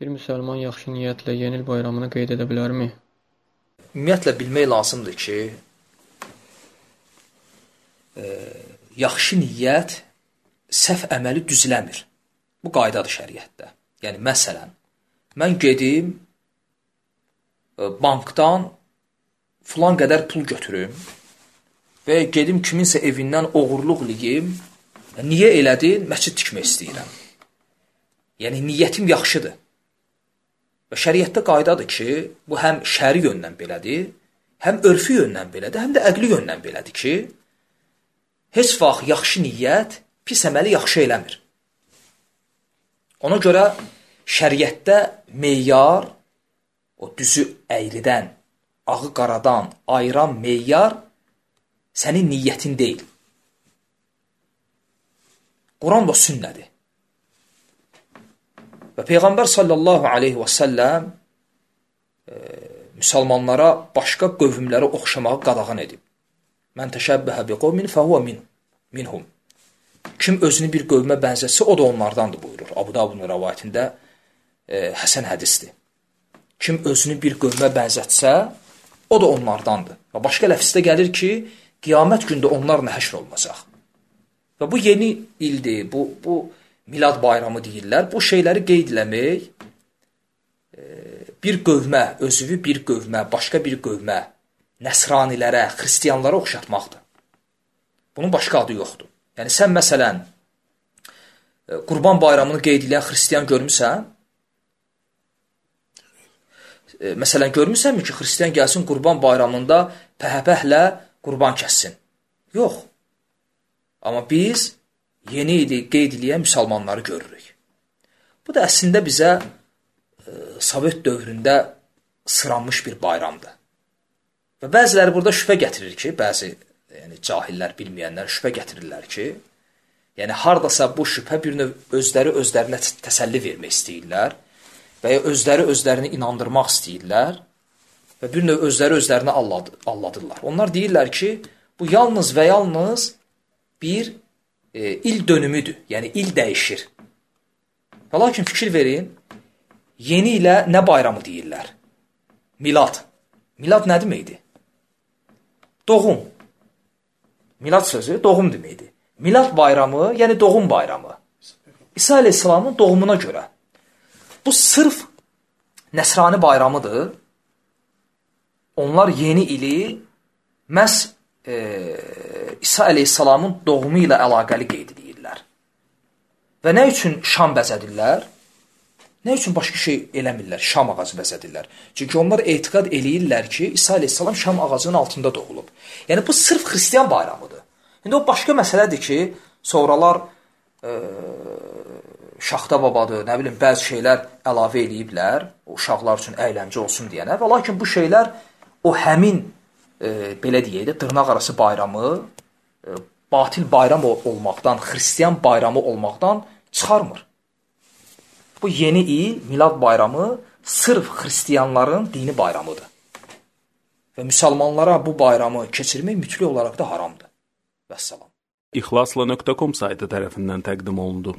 Bir müsəlman yaxşı niyyətlə Yeni il bayramını qeyd edə bilərmi? Ümumiyyətlə bilmək lazımdır ki, e, yaxşı niyyət səhv əməli düzləmir. Bu qaydadır şəriətdə. Yəni məsələn, mən gedim e, bankdan filan qədər pul götürüm və gedim kiminsə evindən oğurluq eləyim. Niyə elədin? Məscid tikmək istəyirəm. Yəni niyyətim yaxşıdır. Və şəriətdə qaydadır ki, bu həm şəri yöndən belədir, həm örfi yöndən belədir, həm də əqli yöndən belədir ki, heç vaxt yaxşı niyyət pis əməli yaxşı eləmir. Ona görə şəriətdə meyar o düzü əyridən, ağı qaradan ayıran meyar sənin niyyətin deyil. Quran və sünnədir. Və Peyğəmbər sallallahu aleyhi və səlləm e, müsəlmanlara başqa qövmlərə oxşamağı qadağan edib. Mən təşəbbəhə bi qovmin fəhuvə min, minhum. Kim özünü bir qövmə bənzətsə, o da onlardandır buyurur. Abu Davudun rəvayətində e, həsən hədisdir. Kim özünü bir qövmə bənzətsə, o da onlardandır. Və başqa ləfsdə gəlir ki, qiyamət gündə onlarla həşr olunacaq. Və bu yeni ildir. Bu bu milad bayramı deyirlər. Bu şeyləri qeyd eləmək e, bir qövmə, özünü bir qövmə, başqa bir qövmə, nəsranilərə, xristianlara oxşatmaqdır. Bunun başqa adı yoxdur. Yəni sən məsələn e, Qurban bayramını qeyd edən xristian görmüsən? E, məsələn görmüsənmi ki, xristian gəlsin Qurban bayramında pəhəpəhlə qurban kəssin? Yox. Amma biz yeni idi qeyd eləyən müsəlmanları görürük. Bu da əslində bizə e, Sovet dövründə sıranmış bir bayramdır. Və bəziləri burada şübhə gətirir ki, bəzi yəni cahillər, bilməyənlər şübhə gətirirlər ki, yəni hardasa bu şübhə bir növ özləri özlərinə təsəlli vermək istəyirlər və ya özləri özlərini inandırmaq istəyirlər və bir növ özləri özlərini alladı, alladırlar. Onlar deyirlər ki, bu yalnız və yalnız bir e, il dönümüdür. Yəni il dəyişir. Və lakin fikir verin, yeni ilə nə bayramı deyirlər? Milad. Milad nə deməkdir? Doğum. Milad sözü doğum deməkdir. Milad bayramı, yəni doğum bayramı. İsa əleyhissalamın doğumuna görə. Bu sırf Nəsrani bayramıdır. Onlar yeni ili məhz e, İsa əleyhissalamın doğumu ilə əlaqəli qeyd edirlər. Və nə üçün şam bəzədirlər? Nə üçün başqa şey eləmirlər? Şam ağacı bəzədirlər. Çünki onlar etiqad eləyirlər ki, İsa əleyhissalam şam ağacının altında doğulub. Yəni bu sırf xristian bayramıdır. İndi o başqa məsələdir ki, sonralar e, şaxta babadır, nə bilim, bəzi şeylər əlavə eləyiblər, uşaqlar üçün əyləncə olsun deyənə və lakin bu şeylər o həmin e, belə deyək də dırnaq arası bayramı e, batil bayram olmaqdan, xristian bayramı olmaqdan çıxarmır. Bu yeni il, Milad bayramı sırf xristianların dini bayramıdır. Və müsəlmanlara bu bayramı keçirmək mütləq olaraq da haramdır. Vəssalam. İxlasla.com saytı tərəfindən təqdim olundu.